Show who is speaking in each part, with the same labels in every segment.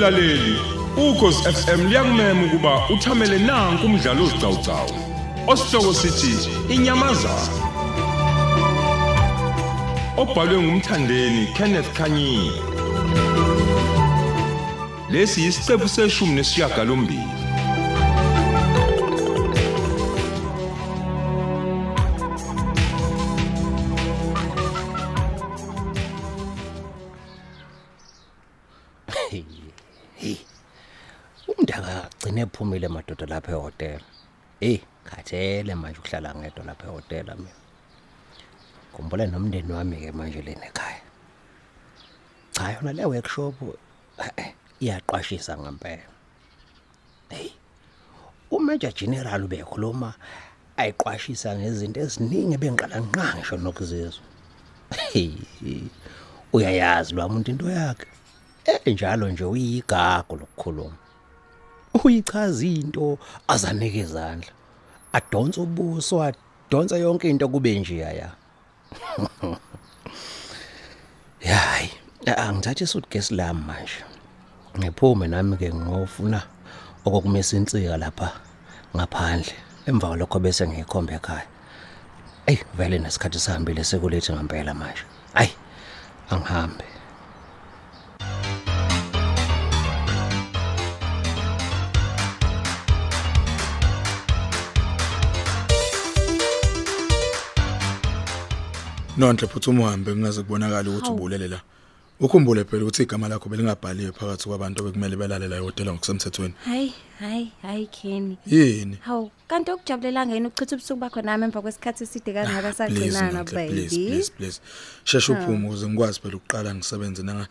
Speaker 1: Mlaleli, ukhosi FM liyakumema ukuba uthamele nanku umdlalo ozicawucawu. Osihloko sithi inyamazana. Obhalwe ngumthandeni Kenneth Kanyile. Lesi isiqephu seshumi nesishiyagalombili.
Speaker 2: Umndaka gcine ephumile madoda lapha ehotel hey khathele manje ukuhlala ngedwa lapha ehotel mina. Kumbule nomndeni wami ke manje lena ekhaya cha yona le workshop iyaqwashisa ngempela. Hey uMajor General ubekhuluma ayiqwashisa ngezinto eziningi bengiqala nqa ngisho nokuzizwa. Uyayazi lwa muntu into yakhe. Enjalo nje uyigagu lokukhuluma. Uyichaza into azanike izandla. Adonsa ubuso adonsa yonke into kube nje yaya. Yayi angithathe suitcase lami manje. Ngiphume nami ke ngofuna okokumisa insika lapha ngaphandle emva kwalokho bese ngiyikhomba ekhaya. Ey vele nesikhathi sihambile sekulethe ngempela manje. Hayi angihambe.
Speaker 3: Nonhle phuthuma uhambe kungaze kubonakala ukuthi ubulele la. Ukhumbule phela ukuthi igama lakho belingabhaliwe phakathi kwabantu bekumele belale la ehotela ngokusemthethweni.
Speaker 4: Hayi, hayi, hayi Kenny.
Speaker 3: Yini?
Speaker 4: Hawu, kanti okujabulelanga yini ukuchitha ubusuku bakho nami emva kwesikhathi eside kangaka
Speaker 3: Please,
Speaker 4: sagcinana
Speaker 3: Nonhle, please,
Speaker 4: baby.
Speaker 3: please, please. Sheshe uphume ukuze ngikwazi phela ukuqala ngisebenze nanga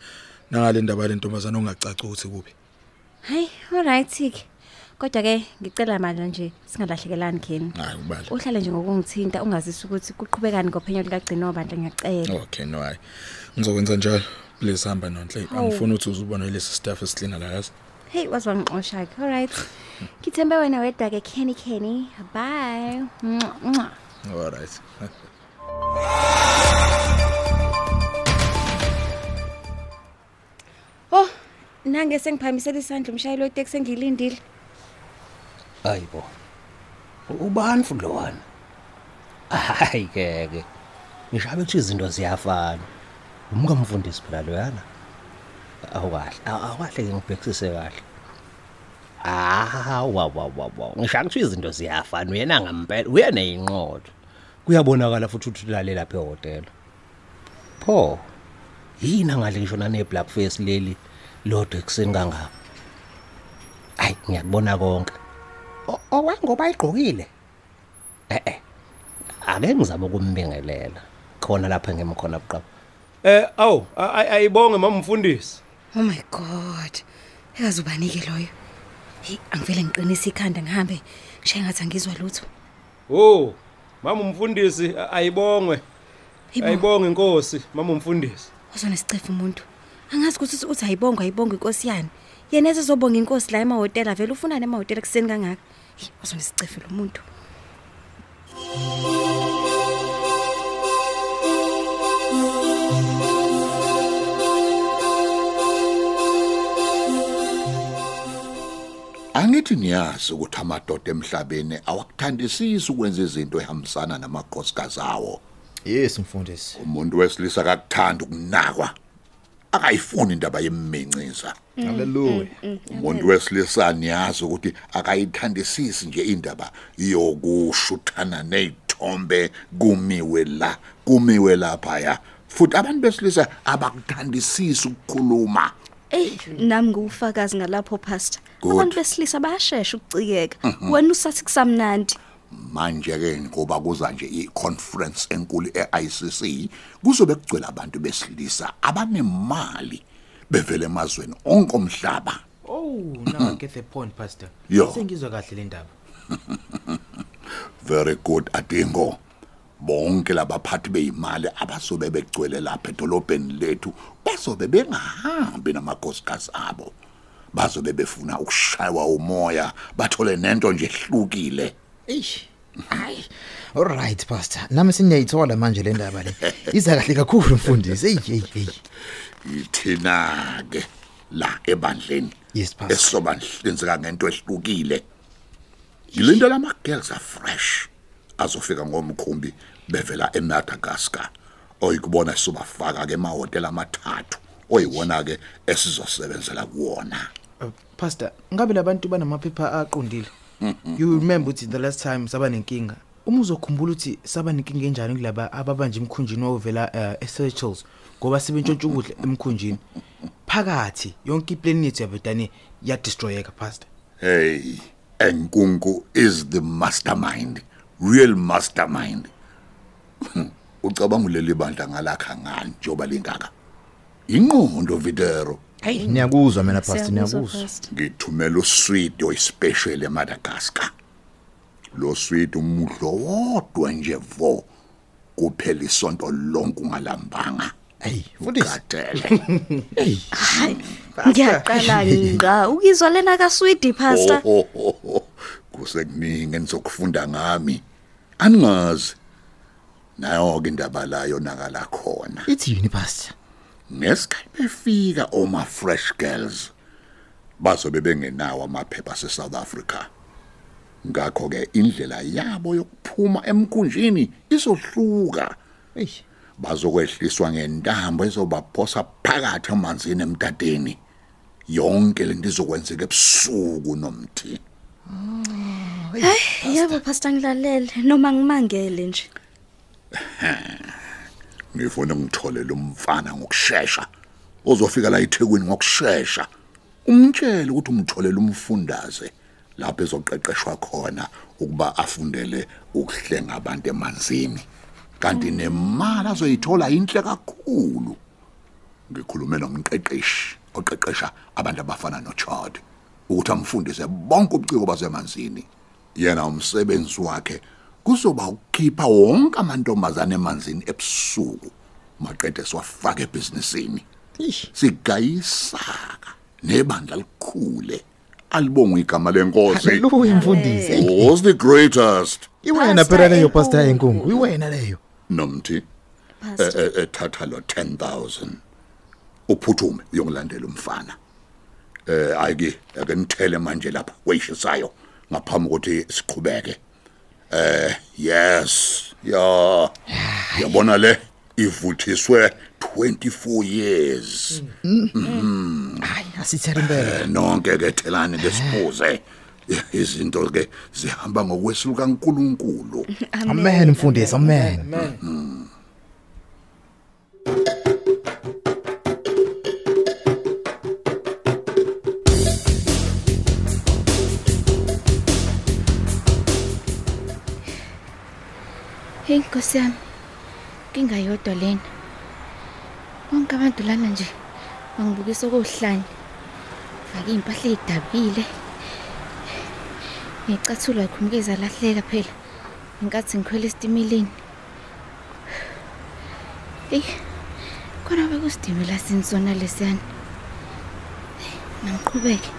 Speaker 3: nangale ndaba lentombazana ongacaci ukuthi kuphi.
Speaker 4: Hayi, alright ke. Kodwa ke ngicela manje nje singalahlekelani Kenny.
Speaker 3: Hayi ubale.
Speaker 4: Uhlale nje ngokungithinta ungazisi ukuthi kuqhubekani ngophenyo likagcino bandla ngiyacela.
Speaker 3: Okay, no hayi. Ngizokwenza njalo. Please hamba Nonhle.
Speaker 4: Hawu.
Speaker 3: Angifuni ukuthi uzubone lesi staff esihlina la yazi.
Speaker 4: Hey, wazwangixosha ke. Alright. Ngithembe wena wedwa ke Kenny Kenny. Bye. Mwah, mwah.
Speaker 3: All right.
Speaker 4: Oh, nange sengiphamisela isandla umshayeli weteksi engilindile.
Speaker 2: Hayibo ubani futhi lowana hayi ke ke. Ngishabe ukuthi izinto ziyafana. Umkamfundisi phela loyana awukahle awukahle ke ngibhekisise kahle. Ah wa wa wa wa ngisho ukuthi izinto ziyafana uyena ngempela uyena inqodo kuyabonakala futhi ukuthi ulale lapha ehotel. Pho yini ngale ngisho nane black face leli lodwa ekseni kangaka? Hayi ngiyakubona konke. Owangoba ayigqokile eh eh ake ngizama ukumbingelela khona lapha ngemkhona buqaba
Speaker 5: Eh awu ayibonge mama mfundisi.
Speaker 4: Oh my god. Ekazi ubanike loyo. Hey, angivele ngiqinisa ikhanda ngihambe ngishaye ngathi angizwa lutho.
Speaker 5: Oh mama mfundisi a- ayibongwe. Ayibonge inkosi mama mfundisi.
Speaker 4: uzona sicefe umuntu. Angazi ukuthi uthi ayibonga ayibonga inkosi yani. Yena ezobonga inkosi la emahotela vele ufunani emahotela kuseni kangaka. Hey, uzona sicefe lo muntu.
Speaker 6: Angithi niyazi ukuthi amadoda emhlabeni awakuthandisisi ukwenza izinto ehambisana namakhosikazi awo.
Speaker 7: Yes mfundisi.
Speaker 6: Umuntu wesilisa akakuthanda ukunakwa. Akayifuni indaba yemincisa.
Speaker 7: Haleluya.
Speaker 6: Umuntu wesilisa niyazi ukuthi akayithandisisi nje indaba yokushuthana nezithombe kumiwe la, kumiwe lapha ya. Futhi abantu besilisa abakuthandisisi ukukhuluma.
Speaker 8: Ey, nami ngufakazi ngalapho pastor.
Speaker 6: Good.
Speaker 8: Abantu besilisa bayashesha ukucikeka. Wena usathi kusamnandi.
Speaker 6: Manje ke ngoba kuza nje iconference enkulu eICC kuzobe kugcwele abantu besilisa abanemali bevele emazweni onke omhlaba
Speaker 9: Oh, now I get the point, Pastor.
Speaker 6: Yo.
Speaker 9: Sengizwa kahle le ndaba.
Speaker 6: very good adingo bonke labaphathi beimali abasobe begcwele lapha edolobheni lethu bazobe bengahambi namakhosikazi abo bazobe befuna ukushaywa umoya bathole nento nje ehlukile
Speaker 7: Eish. Hayi. Alright pastor. Nami siniyayithola manje le ndaba le. Iza kahle kakhulu mfundisi. Ey hey hey.
Speaker 6: ithina ke la ebandleni
Speaker 7: Yes, Pastor.
Speaker 6: esoba nhlinzeka ngento ehlukile yilinto lama girls are fresh azofika ngomkhumbi bevela eMadagascar oyikubona sobafaka ke emahotela amathathu oyiwona ke esizosebenzela kuwona
Speaker 9: Uh, pastor ngabe labantu banamaphepha aqondile you remember ukuthi the last time saba nenkinga? Uma uzokhumbula ukuthi saba nenkinga enjani kulaba ababanje emkhunjini wovela uh, essentials ngoba sebentshontsha ukudla emkhunjini. Phakathi yonke iplan yethu yabedane yadestroyeka pastor.
Speaker 6: Hey enkunku is the mastermind real mastermind. Ucabanga leli bandla ngalakha ngani njoba lingaka? Inqondo videro.
Speaker 7: Hey. Niyakuzwa mina pastor
Speaker 10: Siyakuzwa,
Speaker 7: niyakuzwa
Speaker 6: ngithumela usweet oyispecial eMadagascar lo sweet umudlo wodwa nje vo kuphela isonto lonke ungalambanga
Speaker 7: hey mfundisi
Speaker 6: gadele
Speaker 8: ngiyaqala nga ukizwa lena kaswidi pastor?
Speaker 6: Oh, oh, oh, kusekuningi enizokufunda ngami. Aningazi nayo ke indaba layo nakala khona.
Speaker 7: Ithi yini pastor
Speaker 6: ngesikhathi befika oma fresh girls bazobe bengenawo amaphepha ase-south africa. Ngakho ke indlela yabo yokuphuma emkhunjini isohluka
Speaker 7: hey
Speaker 6: bazokwehliswa ngentambo ezobaphosa phakathi emanzini emtateni yonke lento izokwenzeka ebusuku nomthi.
Speaker 8: Yebo pastor ngilalele. Noma ngimangele nje.
Speaker 6: Ngifuna ngitholele umfana ngokusheshsha ozofika la eThekwini ngokusheshsha umtshele ukuthi umtholele umfundaze lapho ezoqeqeshwa khona ukuba afundele ukuhlenga abantu emanzini. Kanti nemali azoyithola inhle kakhulu. Ngikhulume nomqeqeshi oqeqesha abantu abafana noChad ukuthi amfundise bonke ubuciko basemanzini. Yena umsebenzi wakhe kuzoba ukukhipha wonke amantombazane emanzini ebusuku. Maqede siwafaka ebhizinisini. Sigayisaka nebandla likhule. Alibonga igama lenkosi.
Speaker 7: Haleluya mfundisi.
Speaker 6: Was the greatest?
Speaker 7: Iwena phela leyo pastor enkungu iwena leyo.
Speaker 6: Nomthi
Speaker 8: pastor.
Speaker 6: eh, eh, ethatha lo 10000 uphuthume uyongilandela umfana. Eh ayike ake nithele manje lapha weyishisayo ngaphambi kokuthi siqhubeke. Eh yes. Ya. Yabona le ivuthiswe 24 years.
Speaker 7: Hayi asithele impela.
Speaker 6: Eh, nonke ke thelani ngesibuze izinto ke zihamba ngokwesluka kaNkuluNkulu.
Speaker 7: Amen mfundisi amen.
Speaker 10: Hey Nkosi yami. Kinga yodwa lena. Bonke abantu lana nje bangibukisa kohlanye. Faka impahla ezidabile. Ngicathula ikhumukeza lahleka phela. Inkathi ngikhwela esitimeleni. Hey. Khona bekusitimela sinsona lesiyana. Ngiqhubeke.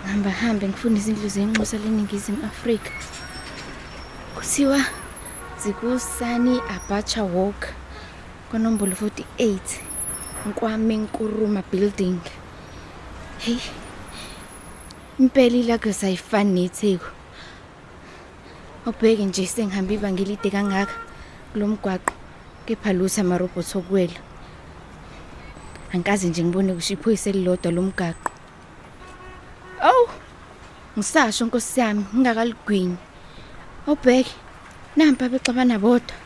Speaker 10: Ngihamba hambe ngifuna izindlu zenxusa leningizimu Afrika. Kuthiwa zikusani Abacha Walk konombolo 48 Nkwame Nkuruma building. Hey. Impela ilakho sayifani netheko. Obheke nje sengihamba ibanga elide kangaka kulomgwaqo kepha lutho amarobot okwela. Angikaze nje ngibone kushipho iselilodwa lomgaqo. Aw! Ngisasho Nkosi yami ngingakaligwini. Obheke nampa bexabana bodwa.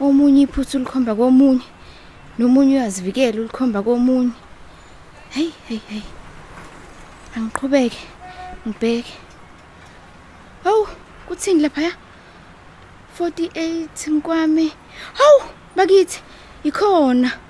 Speaker 10: Omunye iphuthu likhomba komunye nomunye uyazivikela ulikhomba komunye. Hey hey hey. Angiqhubeke ngibheke. Hawu, kuthini lapha? 48 nkwame. Hawu, bakithi ikhona.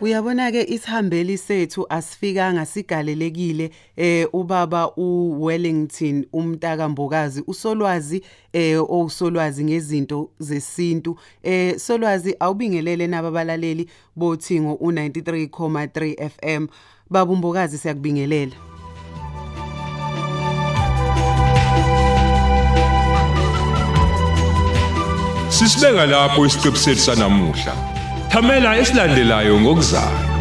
Speaker 11: Uyabonake isihambeli sethu asifikanga sigalelekile eh ubaba uWellington umntaka Mbokazi usolwazi eh owusolwazi ngezinto zesintu. Eh solwazi awubingelele naba abalaleli bothingo u93.3 FM baba Mbokazi siyakubingelela.
Speaker 1: Sisibeka lapho isiqebu sethu sanamuhla. Thamela esilandelayo ngokuzayo